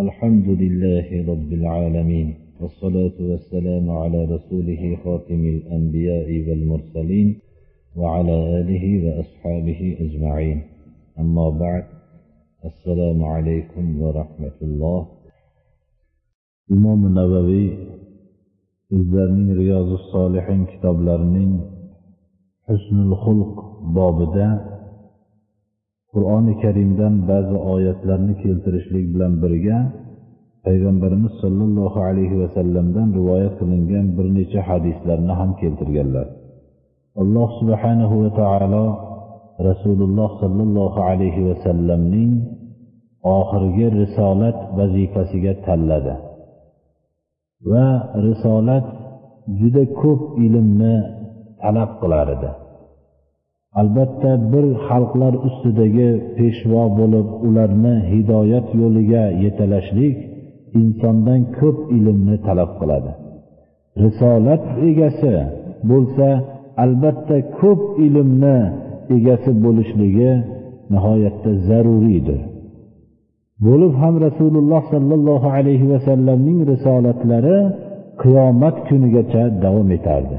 الحمد لله رب العالمين والصلاة والسلام على رسوله خاتم الأنبياء والمرسلين وعلى آله وأصحابه أجمعين. أما بعد السلام عليكم ورحمة الله. إمام النووي o'zlarining riyozi solihin kitoblarining husnul xulq bobida qur'oni karimdan ba'zi oyatlarni keltirishlik bilan birga payg'ambarimiz sollallohu alayhi vasallamdan rivoyat qilingan bir necha hadislarni ham keltirganlar. Alloh subhanahu va taolo rasululloh sollallohu alayhi vasallamning oxirgi risolat vazifasiga tanladi va risolat juda ko'p ilmni talab qilar edi. Albatta bir xalqlar ustidagi peshvo bo'lib ularni hidoyat yo'liga yetalashlik insondan ko'p ilmni talab qiladi. Risolat egasi bo'lsa albatta ko'p ilmni egasi bo'lishligi nihoyatda zaruriydir. Bo'lib ham rasululloh sollallohu alayhi vasallamning risolatlari qiyomat kunigacha davom etardi.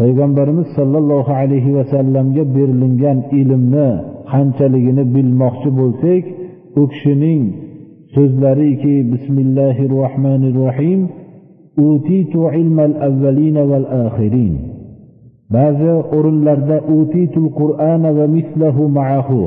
Payg'ambarimiz sollallohu alayhi vasallamga berilingan ilmni qanchaligini bilmoqchi bo'lsak u kishining so'zlariki bismillahi rohmanir rohim utitu ilmal avvalina val axirin ba'zi o'rinlarda utitul qur'ana va mislahu ma'ahu.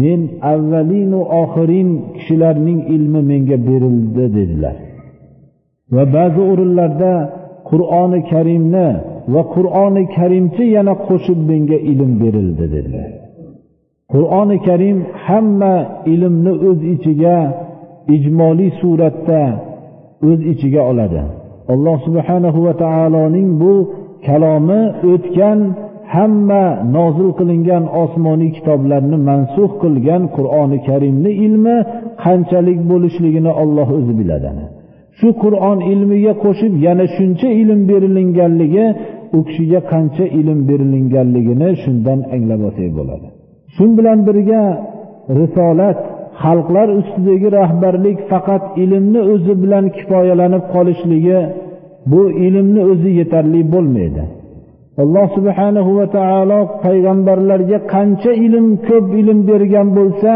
Men avvalinu oxirin kishilarning ilmi menga berildi dedilar. Va ba'zi o'rinlarda qur'oni karimni va qur'oni karimcha yana qo'shib menga ilm berildi dedilar. Qur'oni karim hamma ilmni o'z ichiga ijmoliy suratda o'z ichiga oladi. Alloh subhanahu va taoloning bu kalomi o'tgan hamma nozil qilingan osmoniy kitoblarni mansux qilgan qur'oni karimni ilmi qanchalik bo'lishligini olloh o'zi biladi. Shu qur'on ilmiga qo'shib yana shuncha ilm berilinganligi u kishiga qancha ilm berilinganligini shundan anglab olsak bo'ladi. Shu bilan birga risolat xalqlar ustidagi rahbarlik faqat ilmni o'zi bilan kifoyalanib qolishligi bu ilmni o'zi yetarli bo'lmaydi. Alloh subhanahu va taolo payg'ambarlarga qancha ilm ko'p ilm bergan bo'lsa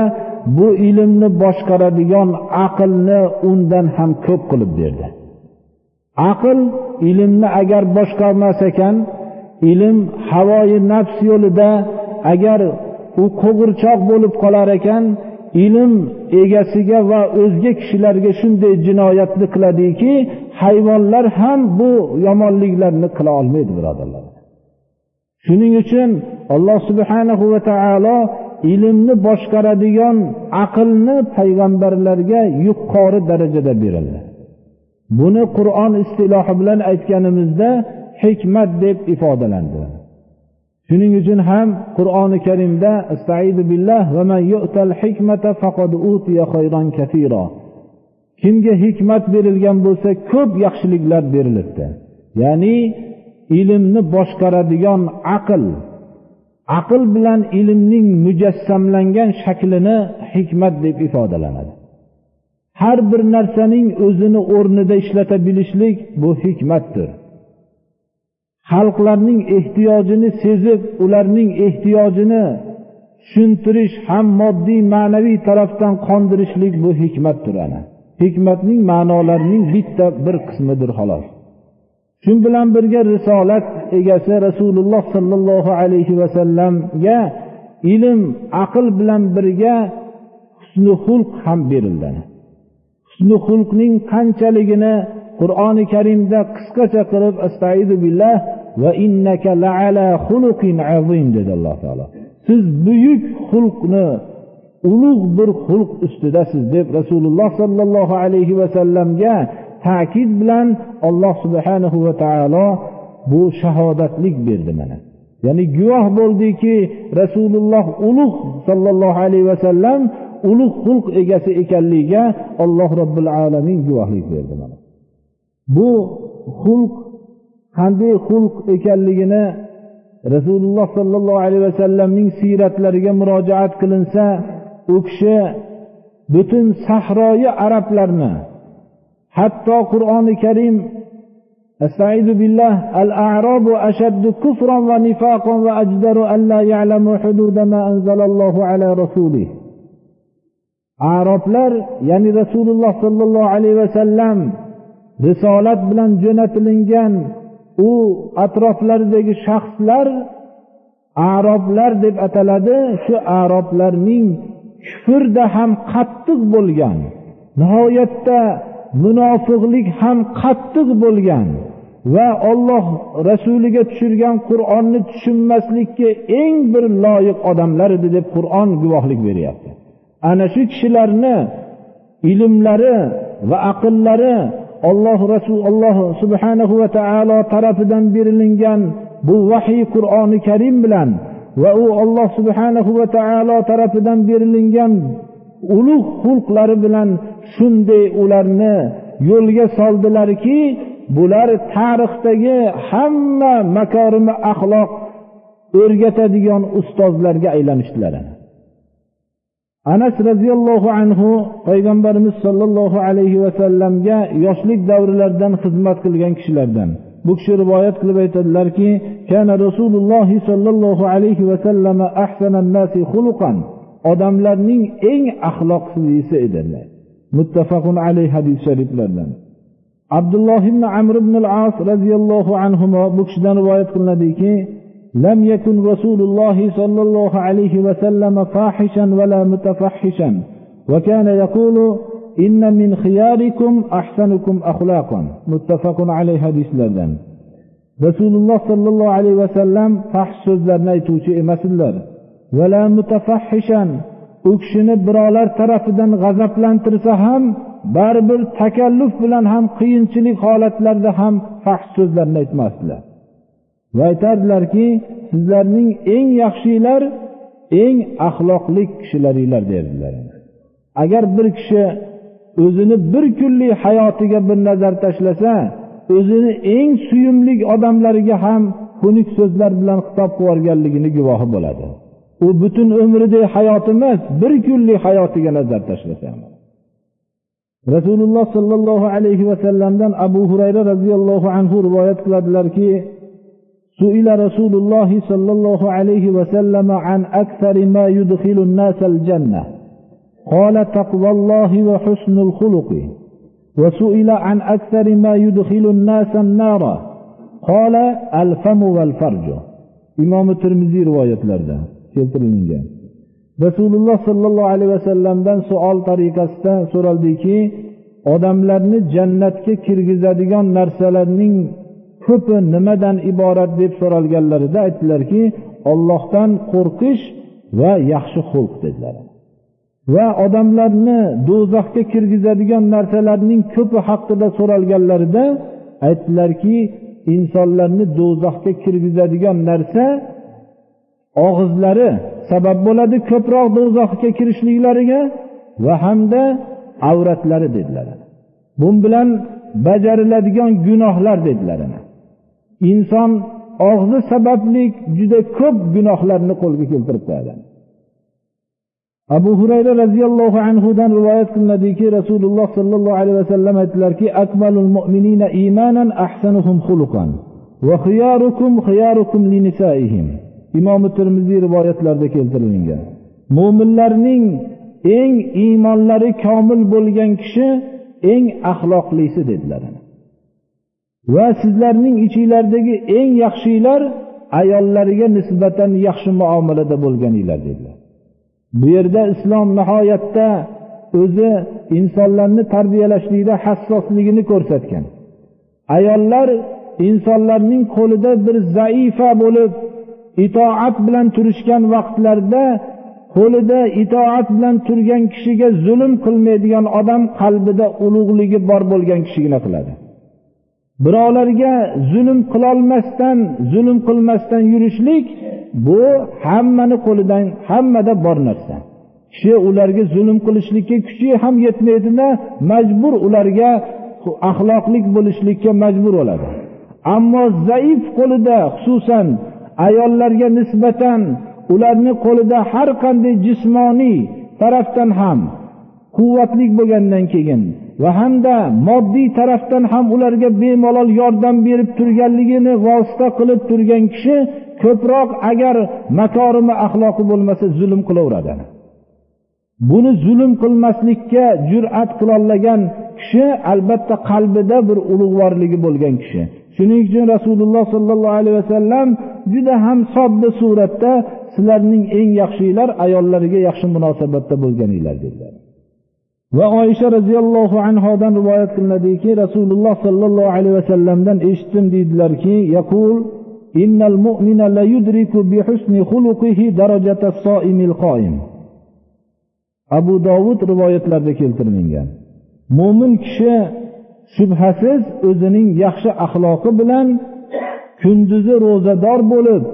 bu ilmni boshqaradigan aqlni undan ham ko'p qilib berdi. Aql ilmni agar boshqarmas ekan ilm havoyi nafs yo'lida agar u qo'g'irchoq bo'lib qolar ekan ilm egasiga va o'zga kishilarga shunday jinoyatni qiladiki hayvonlar ham bu yomonliklarni qila olmaydi birodarlar. Shuning uchun alloh subhanahu va taolo ilmni boshqaradigan aqlni payg'ambarlarga yuqori darajada berildi. Buni qur'on istilohi bilan aytganimizda hikmat deb ifodalandi. Shuning uchun ham qur'oni karimda astaidu billah va man yu'tal hikmata faqad utiya khayran katira kimga hikmat berilgan bo'lsa ko'p yaxshiliklar berilibdi. Ya'ni ilmni boshqaradigan aql aql bilan ilmning mujassamlangan shaklini hikmat deb ifodalanadi. Har bir narsaning o'zini o'rnida ishlata bilishlik bu hikmatdir. Xalqlarning ehtiyojini sezib ularning ehtiyojini tushuntirish ham moddiy ma'naviy tarafdan qondirishlik bu hikmatdir ana. Hikmatning ma'nolarining bitta bir qismidir xolos. Shu bilan birga risolat egasi rasululloh sollallohu alayhi vasallamga ilm aql bilan birga husni xulq ham berildi. Husni xulqning qanchaligini qur'oni karimda qisqacha qilib astaidu billah va innaka laala xuluqin azim dedi alloh taolo. Siz buyuk xulqni ulug' bir xulq ustidasiz deb rasululloh sollallohu alayhi vasallamga ta'kid bilan alloh subhanahu va taolo bu shahodatlik berdi mana. Ya'ni guvoh bo'ldiki rasululloh ulug' sollallohu alayhi vasallam ulug' xulq egasi ekanligiga alloh robbil alamin guvohlik berdi mana. Bu xulq qanday xulq ekanligini rasululloh sollallohu alayhi vasallamning siyratlariga murojaat qilinsa u kishi butun sahroyi arablarni hatto qur'oni karim استعيذ بالله الأعراب أشد كفرا ونفاقا وأجدر أن لا يعلموا حدود ما أنزل الله على رسوله aroblar ya'ni rasululloh sollallohu alayhi vasallam risolat bilan jo'natilingan u atroflaridagi shaxslar aroblar deb ataladi shu aroblarning kufrda ham qattiq bo'lgan nihoyatda munofiqlik ham qattiq bo'lgan va olloh rasuliga tushirgan qur'onni tushunmaslikka eng bir loyiq odamlar edi deb qur'on guvohlik beryapti. Ana shu kishilarni ilmlari va aqllari olloh rasul alloh subhanahu va taolo tarafidan berilingan bu vahiy qur'oni karim bilan va u olloh subhanahu va taolo tarafidan berilingan ulug' xulqlari bilan shunday ularni yo'lga soldilarki bular tarixdagi hamma makorimi axloq o'rgatadigan ustozlarga aylanishdilar. Anas roziyallohu anhu payg'ambarimiz sollallohu alayhi vasallamga yoshlik davrlaridan xizmat qilgan kishilardan. Bu kishi rivoyat qilib aytadilarki kana rasululloh sollallohu alayhi vasallam ahsanan nasi xuluqan odamlarning eng axloqlisi edilar muttafaqun alayhi hadis shariflardan abdulloh ibn amr ibn al as roziyallohu anhu bu kishidan rivoyat qilinadiki لم يكن رسول الله صلى الله عليه وسلم فاحشا ولا متفحشا وكان يقول إن من خياركم أحسنكم أخلاقا متفق عليه حديث لردن rasululloh sollallohu alayhi vasallam fahsh so'zlarni aytuvchi emas edilar vala mutafahhishan u kishini birovlar tarafidan g'azablantirsa ham baribir takalluf bilan ham qiyinchilik holatlarda ham fahsh so'zlarni aytmasdilar. Va aytardilarki sizlarning eng yaxshilar eng axloqli kishilaringlar derdilar. Agar bir kishi o'zini bir kunlik hayotiga bir nazar tashlasa o'zini eng suyumli odamlariga ham xunuk so'zlar bilan xitob qilib yuborganligini guvohi bo'ladi. u butun umridagi hayoti emas bir kunlik hayotiga nazar tashlasa rasululloh sollallohu alayhi vasallamdan abu hurayra roziyallohu anhu rivoyat qiladilarki سئل رسول الله صلى الله عليه وسلم عن أكثر ما يدخل الناس الجنة قال تقوى الله وحسن الخلق وسئل عن أكثر ما يدخل الناس النار قال الفم والفرج إمام الترمذي رواية لرده keltirilgan. Rasululloh sollallohu alayhi vasallamdan savol tariqasida so'raldiki odamlarni jannatga kirgizadigan narsalarning ko'pi nimadan iborat deb so'ralganlarida aytdilarki ollohdan qo'rqish va yaxshi xulq dedilar. Va odamlarni do'zaxga kirgizadigan narsalarning ko'pi haqida so'ralganlarida aytdilarki insonlarni do'zaxga kirgizadigan narsa og'izlari sabab bo'ladi ko'proq do'zaxga kirishliklariga va hamda avratlari dedilar. Bu bilan bajariladigan gunohlar dedilar. Inson og'zi sababli juda ko'p gunohlarni qo'lga keltirib qo'yadi abu hurayra roziyallohu anhudan rivoyat qilinadiki rasululloh sollallohu alayhi vasallam aytdilarki akmalul mu'minina imanan ahsanuhum xuluqan va xiyarukum xiyarukum li nisaihim. Imomi termiziy rivoyatlarida keltirilgan. Mo'minlarning eng iymonlari komil bo'lgan kishi eng axloqlisi dedilar. Va sizlarning ichinglardagi eng yaxshilar ayollariga nisbatan yaxshi muomalada bo'lganinglar dedilar. Bu yerda islom nihoyatda o'zi insonlarni tarbiyalashlikda hassosligini ko'rsatgan. Ayollar insonlarning qo'lida bir zaifa bo'lib itoat bilan turishgan vaqtlarda qo'lida itoat bilan turgan kishiga zulm qilmaydigan odam qalbida ulug'ligi bor bo'lgan kishigina qiladi. Birovlarga zulm qilolmasdan zulm qilmasdan yurishlik bu hammani qo'lidan hammada bor narsa. Kishi ularga zulm qilishlikka kuchi ham yetmaydida majbur ularga axloqlik bo'lishlikka majbur bo'ladi. Ammo zaif qo'lida xususan ayollarga nisbatan ularni qo'lida har qanday jismoniy tarafdan ham quvvatli bo'lgandan keyin va hamda moddiy tarafdan ham ularga bemalol yordam berib turganligini vosita qilib turgan kishi ko'proq agar makorimi axloqi bo'lmasa zulm qilaveradi. Buni zulm qilmaslikka jur'at qilolmagan kishi albatta qalbida bir ulug'vorligi bo'lgan kishi. Shuning uchun rasululloh sollallohu alayhi vasallam juda ham sodda suratda sizlarning eng yaxshilar ayollariga yaxshi munosabatda bo'lganinglar dedilar. Va oysha roziyallohu anhodan rivoyat qilinadiki rasululloh sollallohu alayhi vasallamdan eshitdim deydilarki yaqul innal mu'mina la yudriku bi husni xuluqihi darajata soimil qoim abu dovud rivoyatlarida keltirilgan mo'min kishi shubhasiz o'zining yaxshi axloqi bilan kunduzi ro'zador bo'lib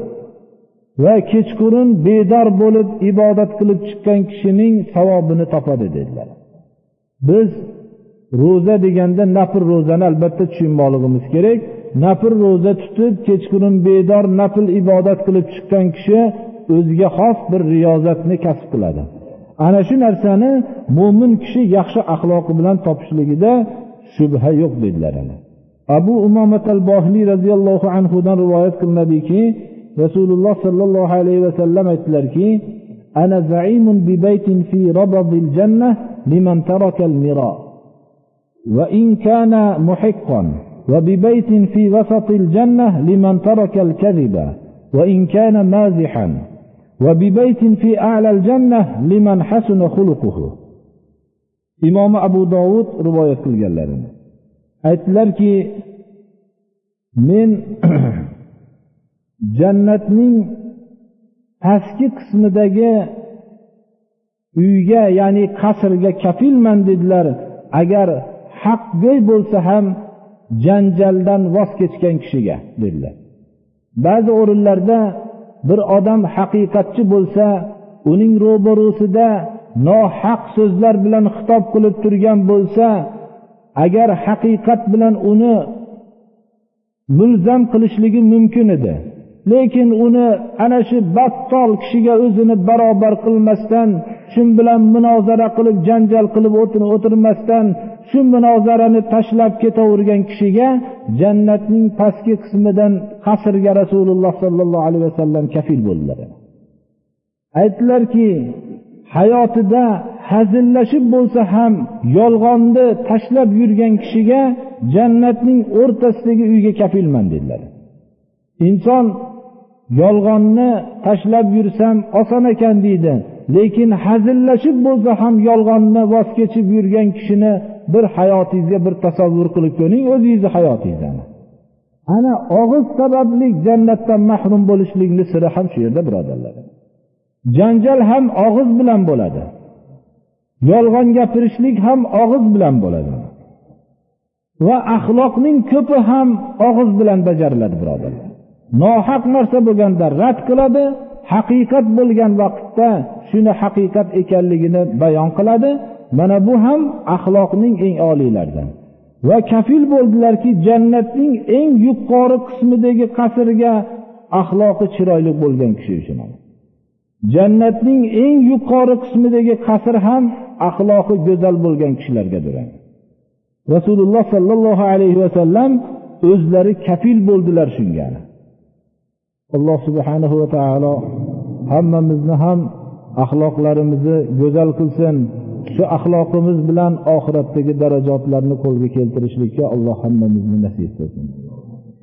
va kechqurun bedor bo'lib ibodat qilib chiqqan kishining savobini topadi dedilar. Biz ro'za deganda nafr ro'zani albatta tushunmoqligimiz kerak. Nafr ro'za tutib kechqurun bedor nafl ibodat qilib chiqqan kishi o'ziga xos bir riyozatni kasb qiladi. Ana shu narsani mo'min kishi yaxshi axloqi bilan topishligida shubha yo'q dedilar abu umomat al bohliy roziyallohu anhudan rivoyat qilinadiki rasululloh sollallohu alayhi vasallam aytdilarki أنا زعيم ببيت في ربض الجنة لمن ترك المراء وإن كان محقا وببيت في وسط الجنة لمن ترك الكذب وإن كان مازحا وببيت في أعلى الجنة لمن حسن خلقه imomi abu dovud rivoyat qilganlarini. Aytdilarki men jannatning pastki qismidagi uyga ya'ni qasrga kafilman dedilar. Agar haqbey bo'lsa ham janjaldan voz kechgan kishiga dedilar. Ba'zi o'rinlarda bir odam haqiqatchi bo'lsa uning ro'barusida nohaq so'zlar bilan xitob qilib turgan bo'lsa agar haqiqat bilan uni mulzam qilishligi mumkin edi. Lekin uni ana shu battol kishiga o'zini barobar qilmasdan shu bilan munozara qilib janjal qilib o'tirmasdan shu munozarani tashlab ketavergan kishiga jannatning pastki qismidan qasrga rasululloh sollallohu alayhi vasallam kafil bo'ldilar. Aytdilarki hayotida hazillashib bo'lsa ham yolg'onni tashlab yurgan kishiga jannatning o'rtasidagi uyga kafilman dedilar. Inson yolg'onni tashlab yursam oson ekan deydi lekin hazillashib bo'lsa ham yolg'onni voz kechib yurgan kishini bir hayotingizga bir tasavvur qilib ko'ring o'zingizni hayotingizni. Ana og'iz sababli jannatdan mahrum bo'lishlikni siri ham shu yerda birodarlar. Janjal ham og'iz bilan bo'ladi. Yolg'on gapirishlik ham og'iz bilan bo'ladi. Va axloqning ko'pi ham og'iz bilan bajariladi birodarlar. Nohaq narsa bo'lganda rad qiladi haqiqat bo'lgan vaqtda shuni haqiqat ekanligini bayon qiladi. Mana bu ham axloqning eng oliylaridan. Va kafil bo'ldilarki jannatning eng yuqori qismidagi qasrga axloqi chiroyli bo'lgan kishi uchun jannatning eng yuqori qismidagi qasr ham axloqi go'zal bo'lgan kishilargadir. Rasululloh sollallohu alayhi vasallam o'zlari kafil bo'ldilar shunga. Alloh subhanahu va taolo hammamizni ham axloqlarimizni go'zal qilsin. Shu axloqimiz bilan oxiratdagi darajotlarni qo'lga keltirishlikka alloh hammamizni nasib qilsin.